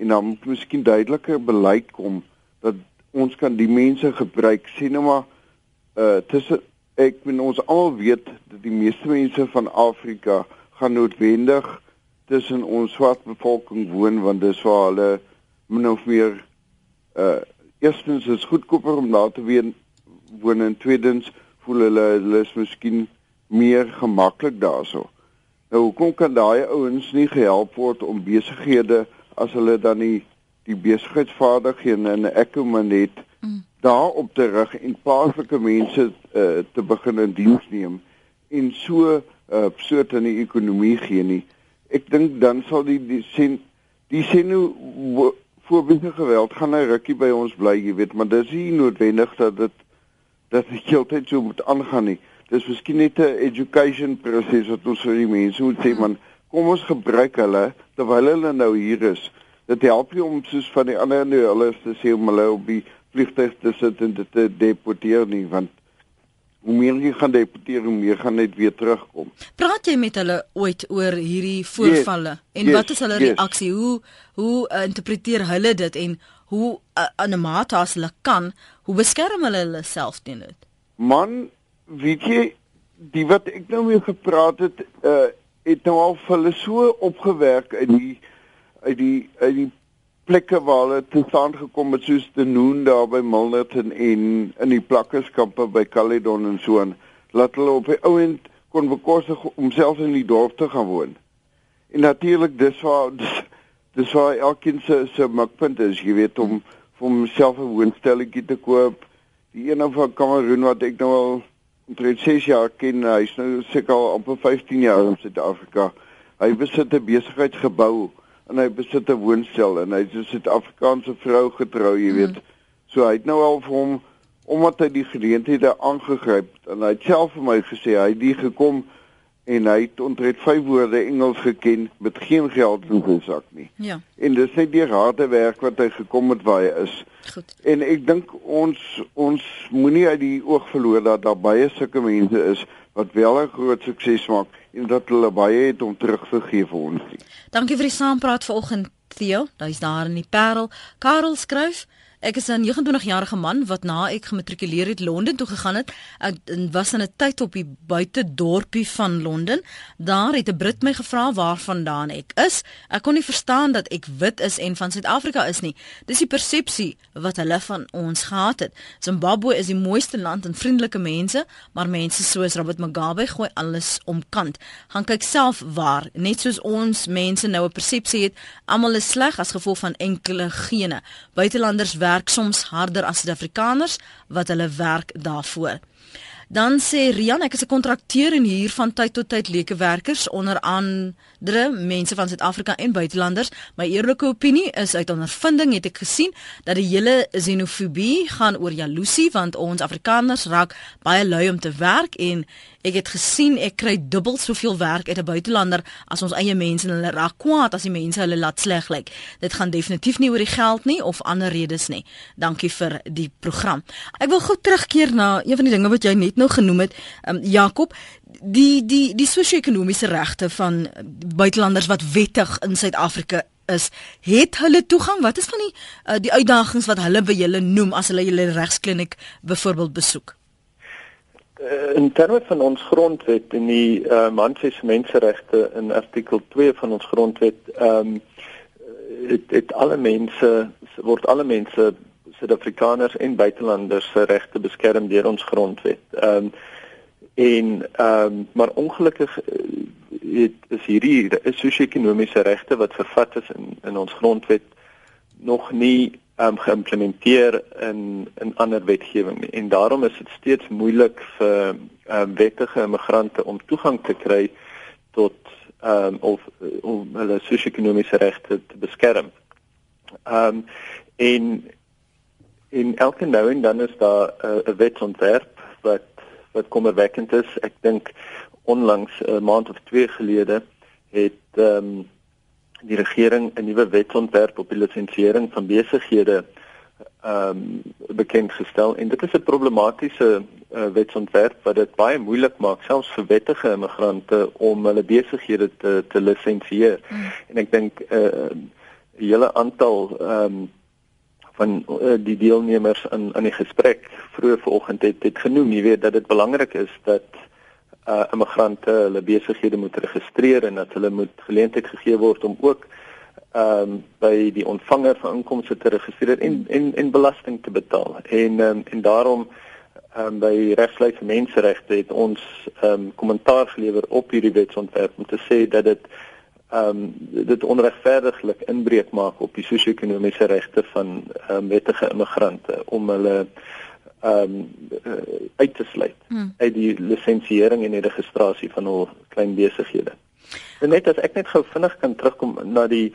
Speaker 6: en dan moet miskien duideliker beleid kom dat ons kan die mense gebruik sien nou maar uh tussen ek en ons almal weet dat die meeste mense van Afrika gaan noodwendig tussen ons swart bevolking woon want dis waar hulle min of meer uh eerstens is goedkoper om daar te woon en tweedens voel hulle hulle is miskien meer gemaklik daarso. Nou hoekom kan daai ouens nie gehelp word om besighede as hulle dan nie die besigheidsvaardighede in 'n ekonomie het mm. daarop te rig en plaaslike mense uh, te begin in diens neem en so 'n uh, soort in die ekonomie gee nie ek dink dan sal die die sien die sien hoe voorbeelde geweld gaan 'n rukkie by ons bly, jy weet, maar dis nie noodwendig dat dit dat dit heeltyd so moet aangaan nie. Dis miskien net 'n education proses wat ons vir die mense moet sê, man, kom ons gebruik hulle terwyl hulle nou hier is. Dit help nie om soos van die ander nou hulle is te sê om hulle op die vliegtuig te sit en dit te deporteer nie, want hoe meer jy gaan deporteer, hoe meer gaan net weer terugkom.
Speaker 1: Praat jy met hulle ooit oor hierdie voorvalle yes, en yes, wat is hulle yes. reaksie? Hoe hoe uh, interpreteer hulle dit en hoe uh, aan 'n mate as hulle kan, hoe beskerm hulle hulle self teen dit?
Speaker 6: Man, weet jy, die wat ek nou mee gepraat het, uh het nou al hulle so opgewerk uit die uit die uit die plekke waar hulle te staan gekom het soos te Noon daar by Milnerton en in die plakkerskampe by Caledon en so aan laat hulle op die ouend kon bekostig om self in die dorp te gaan woon. En natuurlik dis waar dis, dis waar elkeen se se makpunt is, jy weet om vir homself 'n woonstelletjie te koop. Die een van Kameroen wat ek nou al omtrent 6 jaar ken, hy's nou seker al amper 15 jaar in Suid-Afrika. Hy besit 'n besigheidsgebou en hy besit 'n woonstel en hy's 'n Suid-Afrikaanse vrou getrou, jy weet. Mm. So hy het nou al vir hom omdat hy die geleenthede aangegryp en hy het self vir my gesê hy het die gekom en hy het omtrent vyf woorde Engels geken met geen geld in sy sak nie.
Speaker 1: Ja.
Speaker 6: En dis net die harde werk wat hy gekom het waar hy is.
Speaker 1: Goed.
Speaker 6: En ek dink ons ons moenie uit die oog verloor dat daar baie sulke mense is wat wel 'n groot sukses maak en dat hulle baie het om terug te gee vir ons.
Speaker 1: Dankie vir die saampraat vanoggend Theo. Hy's daar in die Parel. Karel skryf Ek is 'n 29-jarige man wat na ek gematrikuleer het Londen toe gegaan het. Ek was in 'n tyd op die buitedorpie van Londen. Daar het 'n Brit my gevra waarvandaan ek is. Ek kon nie verstaan dat ek wit is en van Suid-Afrika is nie. Dis die persepsie wat hulle van ons gehad het. Zimbabwe is die mooiste land en vriendelike mense, maar mense soos Robert Mugabe gooi alles omkant. Gaan kyk self waar, net soos ons mense nou 'n persepsie het, almal is sleg as gevolg van enkele gene. Buitelanders werk soms harder as Suid-Afrikaners wat hulle werk daarvoor. Dan sê Rian, ek is 'n kontrakteur en hier van tyd tot tyd leuke werkers onder andere mense van Suid-Afrika en buitelanders. My eerlike opinie is uit ondervinding het ek gesien dat die hele xenofobie gaan oor jaloesie want ons Afrikaners raak baie lui om te werk en Ek het gesien ek kry dubbel soveel werk uit 'n buitelander as ons eie mense en hulle raak kwaad as die mense hulle laat sleg lyk. Dit gaan definitief nie oor die geld nie of ander redes nie. Dankie vir die program. Ek wil gou terugkeer na een van die dinge wat jy net nou genoem het, um, Jakob, die die die sosio-ekonomiese regte van buitelanders wat wettig in Suid-Afrika is, het hulle toegang? Wat is van die uh, die uitdagings wat hulle by julle noem as hulle julle regskliniek byvoorbeeld besoek?
Speaker 4: uh, in terme van ons grondwet en die uh, mens se menseregte in artikel 2 van ons grondwet ehm um, het, het alle mense word alle mense Suid-Afrikaners en buitelanders se regte beskerm deur ons grondwet. Ehm um, en ehm um, maar ongelukkig eh, het is hierdie sosio-ekonomiese regte wat vervat is in in ons grondwet nog nie um, geïmplementeer in in ander wetgewing en daarom is dit steeds moeilik vir um, wettige immigrante om toegang te kry tot um, of om hulle sosio-ekonomiese regte te beskerm. Ehm um, en in elke nou en dan is daar 'n uh, wetsontwerp wat wat kommerwekkend is. Ek dink onlangs 'n uh, maand of 2 gelede het ehm um, die regering 'n nuwe wetsontwerp op die lisensiering van besighede ehm um, bekend gestel en dit is 'n problematiese uh, wetsontwerp wat dit baie moeilik maak selfs vir wettige immigrante om hulle besighede te te lisensieer. Mm. En ek dink 'n uh, hele aantal ehm um, van uh, die deelnemers aan aan die gesprek vroeër vanoggend het dit genoem, jy weet dat dit belangrik is dat uh immigrante hulle besighede moet registreer en dat hulle moet geleentheid gegee word om ook ehm um, by die ontvanger van inkomste te registreer en en en belasting te betaal. En ehm um, en daarom ehm um, by regslys vir menseregte het ons ehm um, kommentaar gelewer op hierdie wetsontwerp om te sê dat dit ehm um, dit onregverdiglik inbreuk maak op die sosio-ekonomiese regte van ehm um, wettige immigrante om hulle ehm um, uh, uit te sluit hmm. uit die lisensiering en die registrasie van hul klein besighede. En net as ek net gou vinnig kan terugkom na die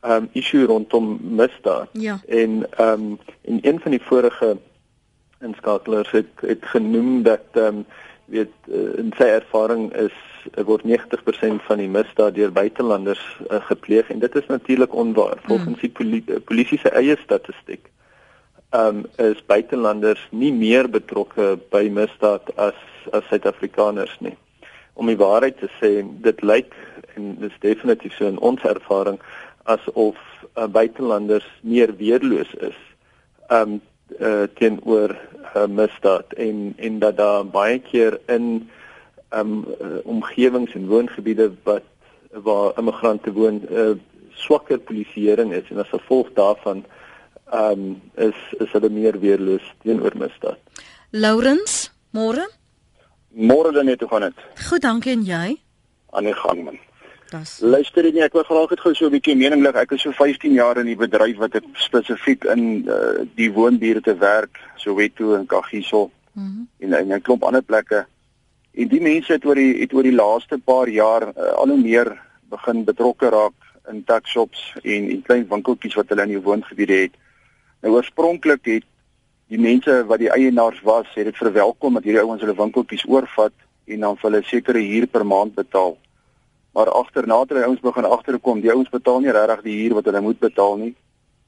Speaker 4: ehm um, issue rondom misdaad.
Speaker 1: Ja.
Speaker 4: En ehm um, in een van die vorige inskakelers het het genoem dat ehm um, weet uh, in sy ervaring is word 90% van die misdaad deur buitelanders uh, gepleeg en dit is natuurlik onwaar volgens hmm. die polisie, polisie se eie statistiek um, is buitelanders nie meer betrokke by misdaad as as Suid-Afrikaners nie. Om die waarheid te sê, dit lyk en dit is definitief so in ons ervaring asof uh, buitelanders meer weerloos is um uh, teenoor uh, misdaad en en dat daar baie keer in um omgewings en woongebiede wat waar immigrante woon uh, swakker polisieering is en as gevolg daarvan um, is is hulle meer weerloos teenoor misdaad.
Speaker 1: Laurens, môre?
Speaker 7: Môre dan net hoe gaan dit?
Speaker 1: Goed, dankie en jy?
Speaker 7: Aan die gang man.
Speaker 1: Das.
Speaker 7: Luister net, ek wil graag net gou so 'n bietjie mening lig. Ek is so 15 jaar in die bedryf wat ek spesifiek in uh, die woonbuurte te werk, Soweto en Kagiso. Mm en in 'n klomp ander plekke. En die mense het oor die het oor die laaste paar jaar uh, al hoe meer begin betrokke raak in tuck shops en en klein winkeltjies wat hulle in die woongebiede het. Nou oorspronklik het die mense wat die eienaars was, het dit verwelkom dat hierdie ouens hulle winkeltjies oorvat en dan vir hulle sekere huur per maand betaal. Maar agterna het die ouens begin agterkom, die ouens betaal nie regtig die huur wat hulle moet betaal nie.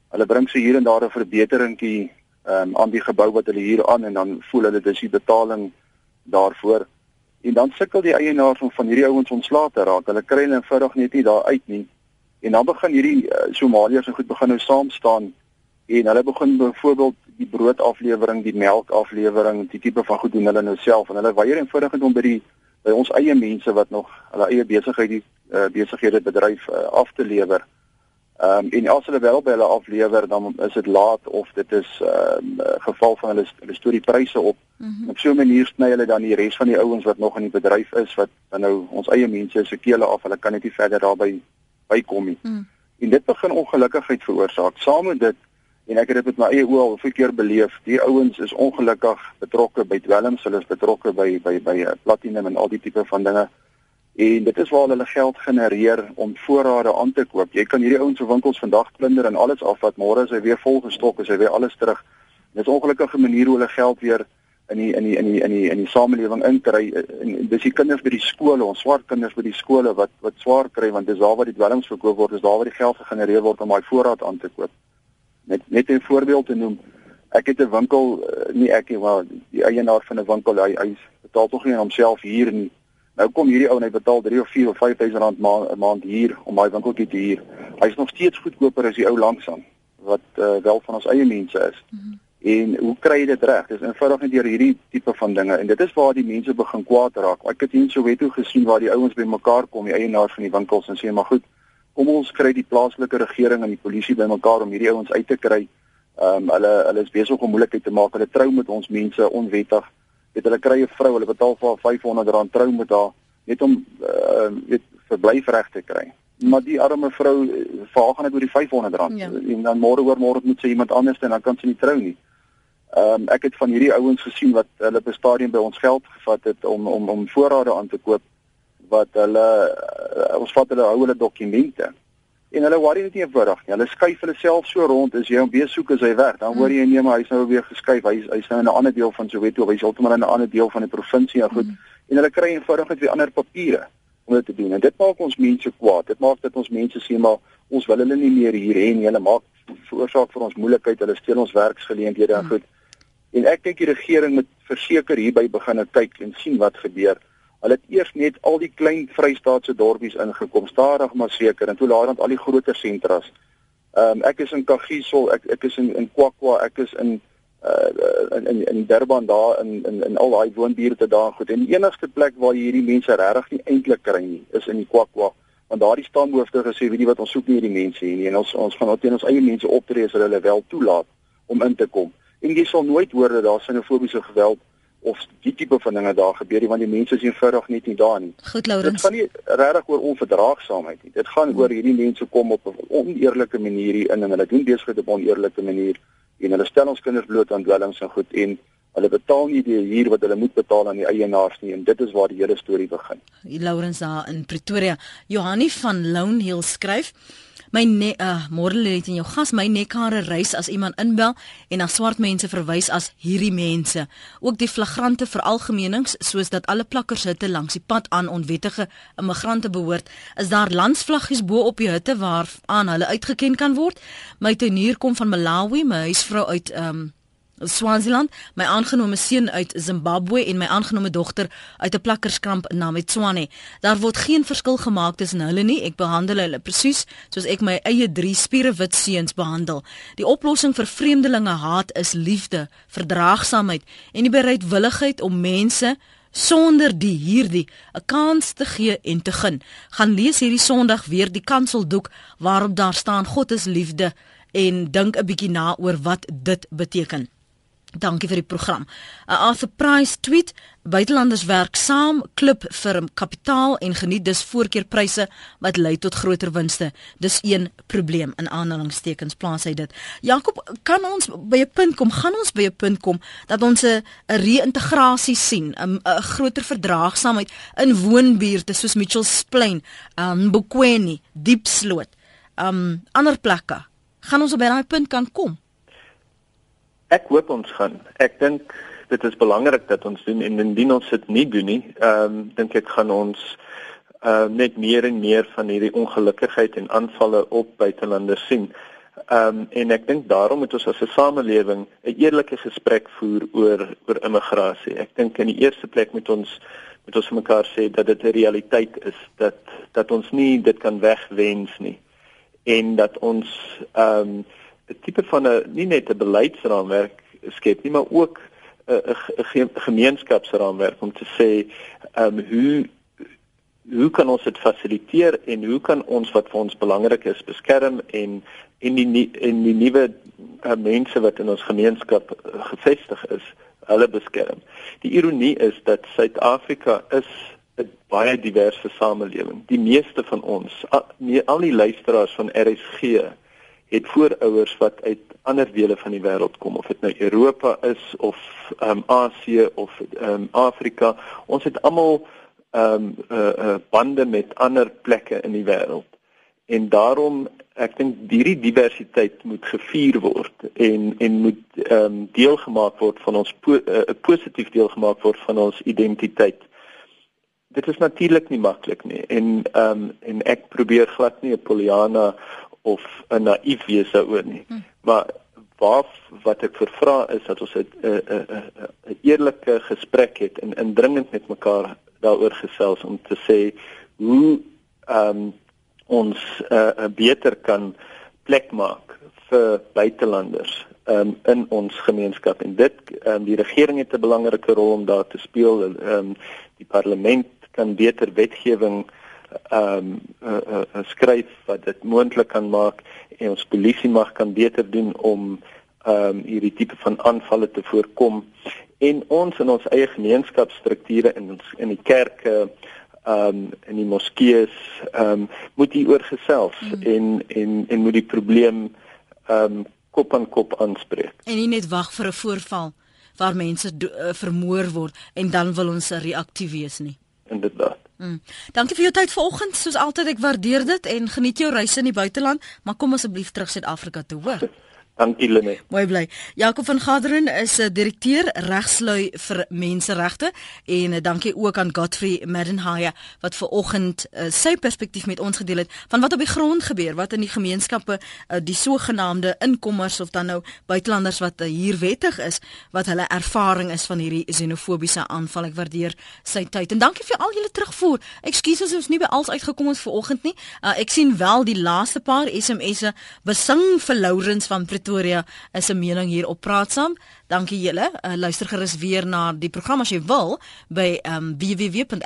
Speaker 7: Hulle bring se hier en daar 'n verbeteringkie um, aan die gebou wat hulle huur aan en dan voel hulle dis die betaling daarvoor. En dan sukkel die eienaars om van hierdie ouens ontslae te raak. Hulle kry hulle eenvoudig net nie daar uit nie. En dan begin hierdie uh, Somaliërs en goed begin nou saam staan en hulle begin byvoorbeeld die broodaflewering, die melkaflewering, die tipe van goed doen hulle nou self en hulle weier eenvoudig om by die by ons eie mense wat nog hulle eie besigheid die uh, besighede bedryf uh, af te lewer. Ehm um, en as hulle wel by hulle aflewer dan is dit laat of dit is 'n uh, geval van hulle hulle stoor die pryse op. Mm -hmm. Op so 'n manier sny hulle dan die res van die ouens wat nog in die bedryf is wat nou ons eie mense se kele af, hulle kan net nie verder daarby bykom nie. Mm. En dit begin ongelukkigheid veroorsaak. Saam met dit en ek het dit met my eie oë al baie keer beleef. Die ouens is ongelukkig betrokke by dwelms, hulle is betrokke by by by uh, platinum en al die tipe van dinge en dit is waar hulle geld genereer om voorrade aan te koop. Jy kan hierdie ouens se winkels vandag plunder en alles afvat, môre is hy weer volgestok, is hy weer alles terug. Dit is ongelukkige manier hoe hulle geld weer in die in die in die in die in die samelewing inkry en dis die kinders by die skole, ons swart kinders by die skole wat wat swaar kry want dis daar waar die dwelms verkoop word, is daar waar die geld gegenereer word om daai voorraad aan te koop. Net net 'n voorbeeld te noem. Ek het 'n winkel, eh, nie ek nie, maar die eienaar van 'n winkel, hy hy betaal tog nie aan homself hier in Nou kom hierdie ou en hy betaal 3 of 4 of 5000 rand ma maand hier om daai winkeltjie te huur. Hy's nog steeds goedkoper as die ou langsaan wat uh, wel van ons eie mense is. Mm -hmm. En hoe kry jy dit reg? Dis eenvoudig net deur hierdie tipe van dinge en dit is waar die mense begin kwaad raak. Ek het hier so wetto gesien waar die ouens bymekaar kom, die eienaars van die winkels en sê maar goed, kom ons kry die plaaslike regering en die polisie bymekaar om hierdie ouens uit te kry. Ehm um, hulle hulle is besig om moeilikheid te maak. Hulle trou met ons mense onwettig weet hulle kry 'n vrou, hulle betaal vir haar 500 rand trou met haar net om uh, weet verblyfreg te kry. Maar die arme vrou eh, vaag gaan dit oor die 500 rand ja. en dan môre oor môre moet sy iemand anders en dan kan sy nie trou nie. Ehm um, ek het van hierdie ouens gesien wat hulle 'n stadium by ons geld gevat het om om om voorrade aan te koop wat hulle uh, ons vat hulle hou hulle dokumente en hulle worry net nie eenvoudig nie. Hulle skuif hulle self so rond as jy hom weer soek as hy weg. Dan hoor jy nee maar hy's nou weer geskuif. Hy's hy's nou in 'n ander deel van Soweto of hy's heeltemal in 'n ander deel van die provinsie en goed. Mm. En hulle kry eenvoudig net weer ander papiere om dit te doen. En dit maak ons mense kwaad. Dit maak dat ons mense sê maar ons wil hulle nie meer hier hê nie. Hulle maak veroorsaak vir ons moeilikheid. Hulle steel ons werksgeleenthede en mm. goed. En ek dink die regering moet verseker hierby begin kyk en sien wat gebeur. Hulle het eers net al die klein Vrystaatse dorpies ingekom, stadig maar seker en toe later al die groter sentras. Ehm um, ek is in Kagiso, ek ek is in in Kwakwa, ek is in uh in in Durban daar in in in al daai woonbuurte daar goed. En die enigste plek waar jy hierdie mense regtig nie eintlik kry nie, is in die Kwakwa, want daardie stamhoofde gesê, weet jy wat, ons soek nie hierdie mense hier nie en ons ons gaan teen ons eie mense optree as hulle wel toelaat om in te kom. En jy sal nooit hoor dat daar sinofobiese geweld of die tipe van dinge daar gebeur nie want die mense is eenvoudig net nie daar nie.
Speaker 1: Goed Laurens.
Speaker 7: Dit gaan nie regtig oor onverdraagsaamheid nie. Dit gaan oor hierdie mense kom op 'n oneerlike manier hier in en hulle doen besigheid op 'n oneerlike manier en hulle stel ons kinders bloot aan dwelms en goed en hulle betaal nie die huur wat hulle moet betaal aan die eienaars nie en dit is waar die hele storie begin.
Speaker 1: Laurens daar in Pretoria. Johanni van Lone Hill skryf My ne uh, môre lê dit in jou gas my nekhare reis as iemand inbel en na swart mense verwys as hierdie mense. Ook die flagrante veralgemenings soos dat alle plakkers hitte langs die pad aan onwettige immigrante behoort, is daar landsvlaggies bo op die hitte waar aan hulle uitgeken kan word. My tuinier kom van Malawi, my huisvrou uit um, Swaziland, my aangenome seun uit Zimbabwe en my aangenome dogter uit 'n plakkerskramp na Metswane. Daar word geen verskil gemaak tussen hulle nie. Ek behandel hulle presies soos ek my eie drie spierewit seuns behandel. Die oplossing vir vreemdelinge haat is liefde, verdraagsaamheid en die bereidwilligheid om mense sonder die hierdie 'n kans te gee en te gun. Gaan lees hierdie Sondag weer die kanseldoek waarop daar staan God is liefde en dink 'n bietjie na oor wat dit beteken. Dankie vir die program. 'n Arthur Price tweet: Buitelanders werk saam, klip vir kapitaal en geniet dus voorkeurpryse wat lei tot groter winste. Dis een probleem in aanhalingstekens plaas hy dit. Jakob, kan ons by 'n punt kom? Gaan ons by 'n punt kom dat ons 'n reïntegrasie sien, 'n groter verdraagsaamheid in woonbuurte soos Mitchells Plain, um Bokweni, Diepsloot, um ander plekke? Gaan ons op daai punt kan kom?
Speaker 4: Ek hoop ons gaan. Ek dink dit is belangrik dat ons doen en indien ons dit nie doen nie, ehm um, dink ek gaan ons ehm uh, net meer en meer van hierdie ongelukkigheid en aanvalle op buitelanders sien. Ehm um, en ek dink daarom moet ons as 'n samelewing 'n eerlike gesprek voer oor oor immigrasie. Ek dink in die eerste plek moet ons moet ons mekaar sê dat dit 'n realiteit is dat dat ons nie dit kan wegwens nie en dat ons ehm um, 'n tipe van 'n nie net 'n beleidsraamwerk skep nie, maar ook 'n gemeenskapsraamwerk om te sê ehm um, hoe hoe kan ons dit fasiliteer en hoe kan ons wat vir ons belangrik is beskerm en en die en die nuwe uh, mense wat in ons gemeenskap uh, gevestig is, hulle beskerm. Die ironie is dat Suid-Afrika is 'n baie diverse samelewing. Die meeste van ons, al, nie, al die luisteraars van RSG het voorouers wat uit ander dele van die wêreld kom of dit nou Europa is of ehm um, Asië of ehm um, Afrika. Ons het almal ehm um, uh, uh, bande met ander plekke in die wêreld. En daarom ek dink hierdie diversiteit moet gevier word en en moet ehm um, deelgemaak word van ons po uh, positief deelgemaak word van ons identiteit. Dit is natuurlik nie maklik nie en ehm um, en ek probeer glad nie 'n Poliana of 'n naïef wees daaroor nie. Hm. Maar waar wat ek vervra is dat ons 'n 'n 'n eerlike gesprek het en indringend met mekaar daaroor gesels om te sê hoe ehm um, ons 'n uh, uh, beter kan plek maak vir buitelanders um, in ons gemeenskap en dit um, die regering het 'n belangrike rol om daar te speel en um, die parlement kan beter wetgewing ehm um, uh, uh, uh, skryf wat dit moontlik kan maak en ons polisie mag kan beter doen om ehm um, hierdie tipe van aanvalle te voorkom en ons in ons eie gemeenskapsstrukture in ons in die kerke ehm um, in die moskeeë ehm um, moet hier oor gesels mm. en en en moet die probleem ehm um, kop aan kop aanspreek.
Speaker 1: En nie net wag vir 'n voorval waar mense uh, vermoor word en dan wil ons reaktief wees nie.
Speaker 4: Inderdaad.
Speaker 1: Mm. Dankie vir jou tyd vanoggend. Soos altyd ek waardeer dit en geniet jou reise in die buiteland, maar kom asseblief terug Suid-Afrika toe, hoor.
Speaker 4: Dankie Lene.
Speaker 1: Mooi bly. Jakob van Gaderen is 'n direkteur regslui vir menseregte en uh, dankie ook aan Godfrey Maddenhaya wat ver oggend uh, sy perspektief met ons gedeel het van wat op die grond gebeur, wat in die gemeenskappe uh, die sogenaamde inkommers of dan nou buitelanders wat uh, hier wettig is, wat hulle ervaring is van hierdie xenofobiese aanval. Ek waardeer sy tyd en dankie vir al julle terugvoer. Ekskuus as ons nie by alles uitgekom het ver oggend nie. Uh, ek sien wel die laaste paar SMS'e besing vir Lourens van Pretoria Pretoria is 'n mening hier op praat saam. Dankie julle. Uh, luister gerus weer na die program as jy wil by um, www.rsg.co.za.